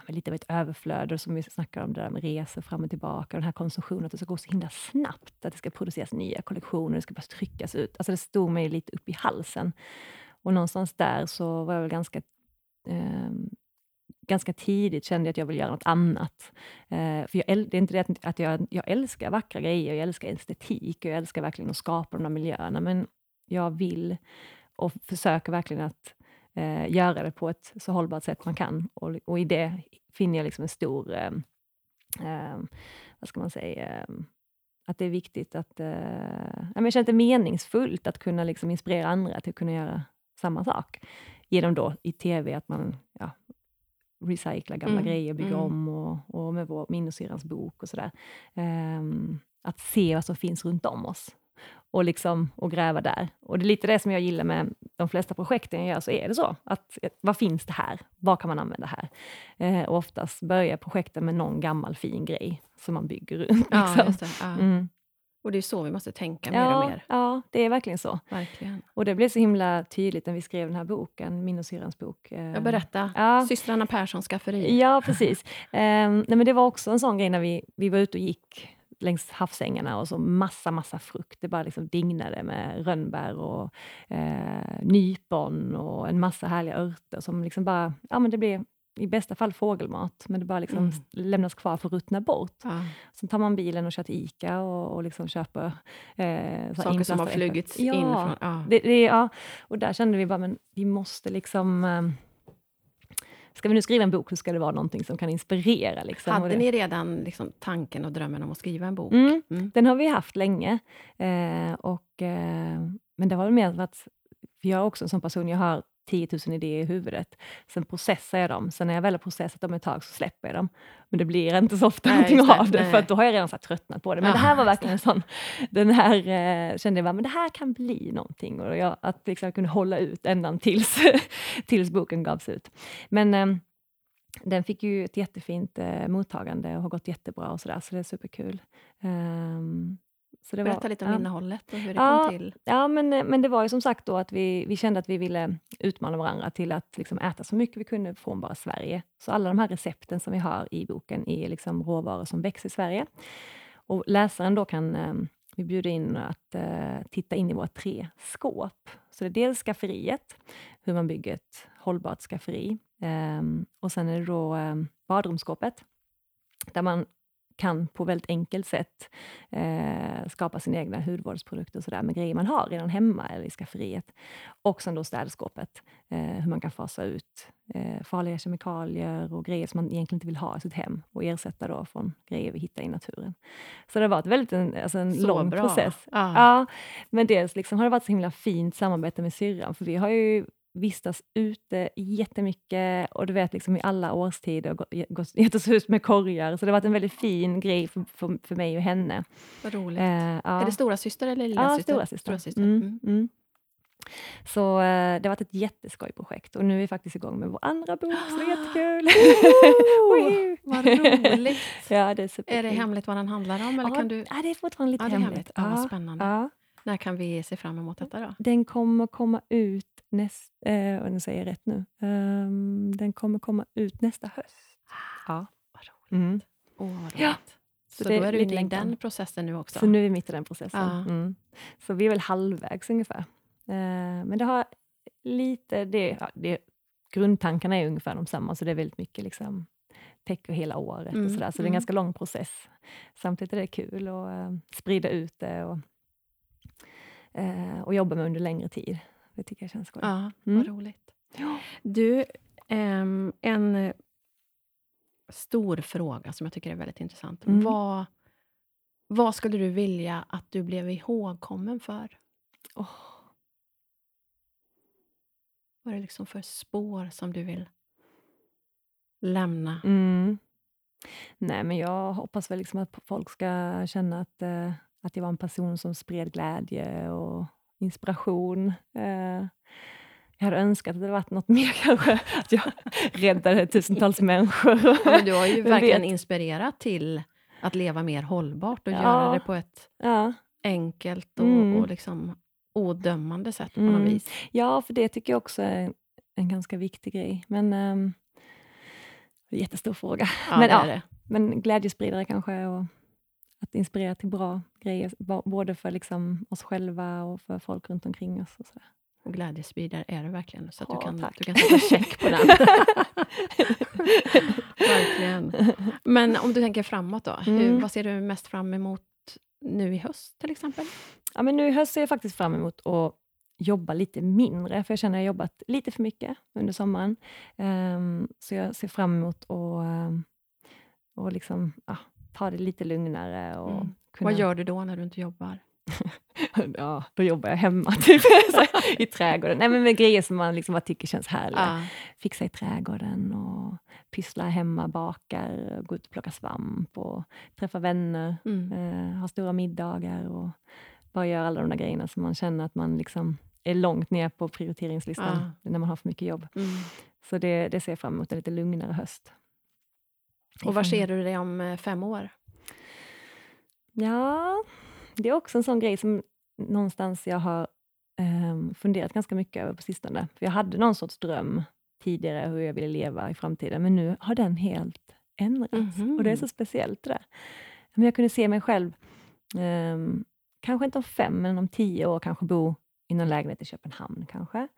lite av ett överflöd, och som vi snackar om, det där med resor fram och tillbaka, den här konsumtionen, att det ska gå så himla snabbt, att det ska produceras nya kollektioner, det ska bara tryckas ut. Alltså det stod mig lite upp i halsen. Och någonstans där så var jag väl ganska ehm, ganska tidigt kände jag att jag vill göra något annat. Eh, för jag, det är inte det att, jag, jag älskar vackra grejer, jag älskar estetik och jag älskar verkligen att skapa de där miljöerna, men jag vill och försöker verkligen att eh, göra det på ett så hållbart sätt man kan. Och, och i det finner jag liksom en stor eh, eh vad ska man säga, eh, att det är viktigt att... Eh, jag känner att det är meningsfullt att kunna liksom inspirera andra till att kunna göra samma sak. Genom då i tv att man ja, recyclar gamla Mm, grejer, bygger mm. om och, och med vår Minnesyrans bok och sådär. Ehm, att se vad som finns runt om oss och, liksom, och gräva där. Och det är lite det som jag gillar med de flesta projekten jag gör, så är det så. Att, vad finns det här? Vad kan man använda här? Eh, och oftast börjar projekten med någon gammal fin grej som man bygger runt. Ja, liksom. det. Ja. Mm. Och det är så vi måste tänka mer Ja, och mer. ja, det är verkligen så. Verkligen. Och det blev så himla tydligt när vi skrev den här boken, Min och syrrans bok. Eh, Jag berätta. Ja. Systrarna Perssons skafferi. Ja, precis. Ehm, nej, men det var också en sån grej när vi, vi var ute och gick längs havsängarna och så massa, massa frukt. Det bara liksom dignade med rönnbär och eh, nypon och en massa härliga örter som liksom bara, ja men det blev i bästa fall fågelmat, men det bara liksom Mm. lämnas kvar för att ruttna bort. Ja. Sen tar man bilen och kör till Ica och, och liksom köper eh, Saker som har flugits ja, in från... Ja. det, det, ja, och där kände vi bara, men vi måste liksom... Eh, ska vi nu skriva en bok så ska det vara någonting som kan inspirera. Liksom. Hade ni redan liksom tanken och drömmen om att skriva en bok? Mm, Mm. den har vi haft länge. Eh, och, eh, men det har väl mer. För jag är också en sån person, jag har 10 000 idéer i huvudet. Sen processar jag dem. Sen när jag väl har processat dem ett tag så släpper jag dem. Men det blir inte så ofta Nej, någonting det, av det, nej. för att då har jag redan så tröttnat på det. Men Ja, det här var verkligen en sån... Den här eh, kände jag bara, men det här kan bli någonting. Och jag, att liksom jag kunde hålla ut ända tills, tills boken gavs ut. Men eh, den fick ju ett jättefint eh, mottagande och har gått jättebra och sådär, så det är superkul. Ehm, så det Berätta var, lite om ja. innehållet och hur det Ja. kom till. Ja, men, eh, men det var ju som sagt då att vi, vi kände att vi ville utmana varandra till att liksom äta så mycket vi kunde från bara Sverige. Så alla de här recepten som vi har i boken är liksom råvaror som växer i Sverige. Och läsaren då kan eh, vi bjuda in att eh, titta in i våra tre skåp. Så det är dels skafferiet, hur man bygger ett hållbart skafferi. Ehm, och sen är det då eh, badrumsskåpet, där man kan på väldigt enkelt sätt eh, skapa sina egna hudvårdsprodukter och sådär med grejer man har redan hemma eller i skafferiet. Och sen då städskåpet, eh, hur man kan fasa ut eh, farliga kemikalier och grejer som man egentligen inte vill ha i sitt hem och ersätta då från grejer vi hittar i naturen. Så det har varit väldigt en, alltså en Så lång bra. process. Ja. Ja, men dels liksom har det varit så himla fint samarbete med syrran, för vi har ju vistats ute jättemycket och du vet liksom i alla årstider gått- gett oss ut med korgar. Så det har varit en väldigt fin grej för, för, för mig och henne. Vad roligt. Eh, ja. Är det stora syster eller lilla Ja, syster? stora syster. Stora syster. Mm, Mm. mm. Så eh, det har varit ett jätteskojprojekt och nu är vi faktiskt igång med vår andra bok, så det är jättekul. Woho! Vad roligt. ja, det är. Är det hemligt vad den handlar om? Eller ja, kan du... ja, det är fortfarande lite Ja, hemligt. hemligt. Ja, vad spännande. När kan vi se fram emot detta då? Den kommer komma ut näst, eh, nu säger jag rätt nu. Ehm, den kommer komma ut nästa höst. Ja. Vad roligt. Mm. Åh, vad roligt. Ja. Så, Så då är du inne i den processen nu också? Så nu är vi mitt i den processen. Ja. Mm. Så vi är väl halvvägs ungefär. Eh, men det har lite, det, ja, det, grundtankarna är ungefär de samma, så det är väldigt mycket liksom, täcker hela året Mm, och sådär. Så det är en mm. ganska lång process. Samtidigt är det kul att eh, sprida ut det och, eh, och jobba med under längre tid. Det tycker jag känns skoj. Ja, Mm. vad roligt. Du, ehm, en stor fråga som jag tycker är väldigt intressant. Mm. Vad, vad skulle du vilja att du blev ihågkommen för? Åh. Vad är det liksom för spår som du vill lämna? Mm. Nej, men jag hoppas väl liksom att folk ska känna att, eh, att jag var en person som spred glädje och inspiration. Eh, jag hade önskat att det varit något mer kanske, att jag räddade tusentals människor. Ja, men du har ju verkligen inspirerat till att leva mer hållbart och Ja. göra det på ett Ja, enkelt och, Mm. och liksom odömande sätt på Mm. något vis. ja, för det tycker jag också är en ganska viktig grej. Men en jättestor fråga. Ja, Men det ja. Men glädjespridare kanske och att inspirera till bra grejer, både för liksom oss själva och för folk runt omkring oss. Och. Och glädjespridare är det verkligen, så att Ja, du, kan, tack. du kan sätta check på den. verkligen. Men om du tänker framåt då, hur, Mm. vad ser du mest fram emot nu i höst till exempel? Ja, men nu i höst ser jag faktiskt fram emot att jobba lite mindre, för jag känner att jag har jobbat lite för mycket under sommaren. Ehm, så jag ser fram emot att ehm, och liksom, ja, ta det lite lugnare. Och Mm. kunna, Vad gör du då när du inte jobbar? ja, då jobbar jag hemma typ, i trädgården. Nej, men med grejer som man liksom bara tycker känns härliga. Ja. Fixa i trädgården och pyssla hemma, bakar, gå ut och plocka svamp och träffa vänner, Mm. eh, ha stora middagar och bara göra alla de där grejerna som man känner att man liksom är långt ner på prioriteringslistan när man har för mycket jobb. Mm. Så det, det ser jag fram emot, en lite lugnare höst. Och var ser du dig om eh, fem år? Ja, det är också en sån grej som någonstans jag har ehm, funderat ganska mycket över på sistone. För jag hade någon sorts dröm tidigare hur jag ville leva i framtiden, men nu har den helt ändrats. Mhm. Och det är så speciellt det där. Men jag kunde se mig själv, ehm, kanske inte om fem, men om tio år kanske bo i någon lägenhet i Köpenhamn kanske.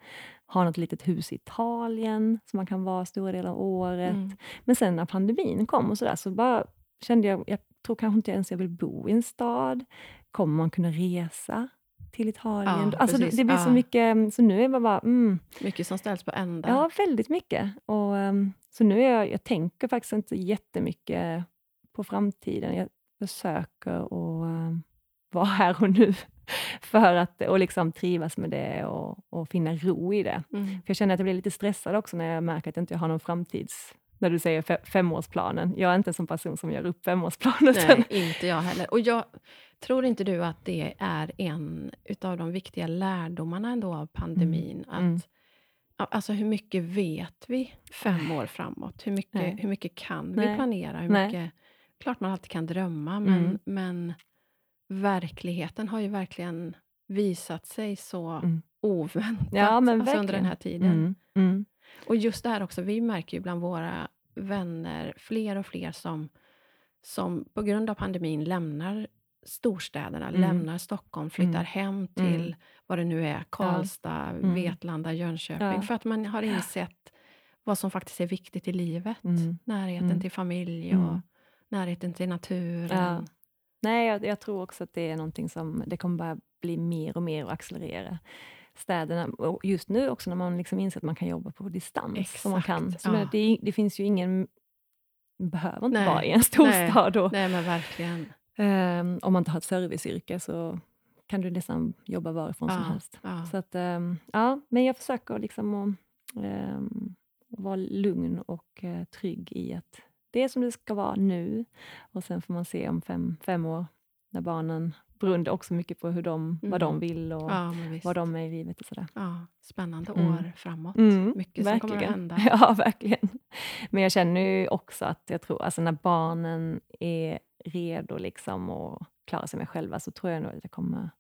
Ha något litet hus i Italien som man kan vara stora delar av året. Mm. Men sen när pandemin kom och sådär så bara kände jag, jag tror kanske inte ens jag vill bo i en stad. Kommer man kunna resa till Italien? Ja, alltså det, det blir så Ja. mycket, så nu är jag bara, mm, Mycket som ställs på ända. ja väldigt mycket. Och, ehm, så nu är jag, jag tänker faktiskt inte jättemycket på framtiden. Jag försöker att ehm, vara här och nu för att och liksom trivas med det och, och finna ro i det. Mm. För jag känner att jag blir lite stressad också när jag märker att jag inte har någon framtids... När du säger fe- femårsplanen. Jag är inte en sån person som gör upp femårsplanen. Nej, inte jag heller. Och jag tror inte du att det är en utav de viktiga lärdomarna ändå av pandemin? Mm. Att, ja, Alltså hur mycket vet vi fem år framåt? Hur mycket, Nej. hur mycket kan vi Nej. planera? Hur mycket, klart man alltid kan drömma, men, Mm. men verkligheten har ju verkligen visat sig så Mm. oväntat Ja, men alltså under den här tiden. Mm. Mm. Och just det här också, vi märker ju bland våra vänner fler och fler som, som på grund av pandemin lämnar storstäderna, Mm. lämnar Stockholm, flyttar Mm. hem till Mm. vad det nu är, Karlstad, Mm. Vetlanda, Jönköping, Ja. för att man har insett vad som faktiskt är viktigt i livet. Mm. Närheten Mm. till familj och Mm. närheten till naturen. Ja. Nej, jag, jag tror också att det är någonting som det kommer bara bli mer och mer och accelerera. Städerna, och just nu också när man liksom inser att man kan jobba på distans. Som man kan. Exakt, Så ja. det, det finns ju ingen behöver inte Nej, vara i en storstad. Och, Nej, men verkligen. Ehm, om man inte har ett serviceyrke så kan du nästan jobba varifrån som Ja, helst. ja. Så att, ehm, ja, men jag försöker liksom att ehm, vara lugn och eh, trygg i att det är som det ska vara nu. Och sen får man se om fem, fem år när barnen, beroende också mycket på hur de, vad de Mm. vill och Ja, vad de är i livet och sådär. Ja, spännande Mm. år framåt. Mm, Mycket som kommer att hända. Ja, verkligen. Men jag känner ju också att jag tror, alltså när barnen är redo liksom och klarar sig med själva så tror jag nog att jag kommer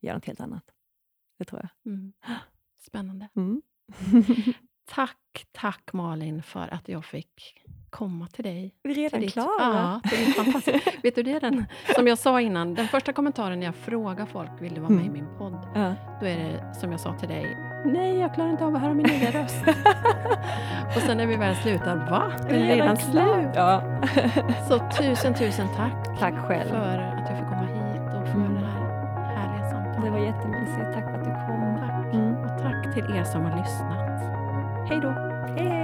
göra något helt annat. Det tror jag. Mm. Spännande. Mm. Tack, tack Malin för att jag fick komma till dig. Vi är redan ditt, klara. ja, till ditt fantastiska. Vet du, det är den, som jag sa innan, den första kommentaren när jag frågar folk, vill du vara med i Mm. min podd? Ja. Då är det som jag sa till dig, nej jag klarar inte av att höra min egen röst. Och sen när vi väl slutar, va? Det är redan slut? Ja. Så tusen, tusen tack Tack själv. för att jag fick komma hit och för Mm. det här härliga samtalet. Det var jättemysigt. Tack för att du kom. Tack. Mm. Och tack till er som har lyssnat. Hej då! Hej.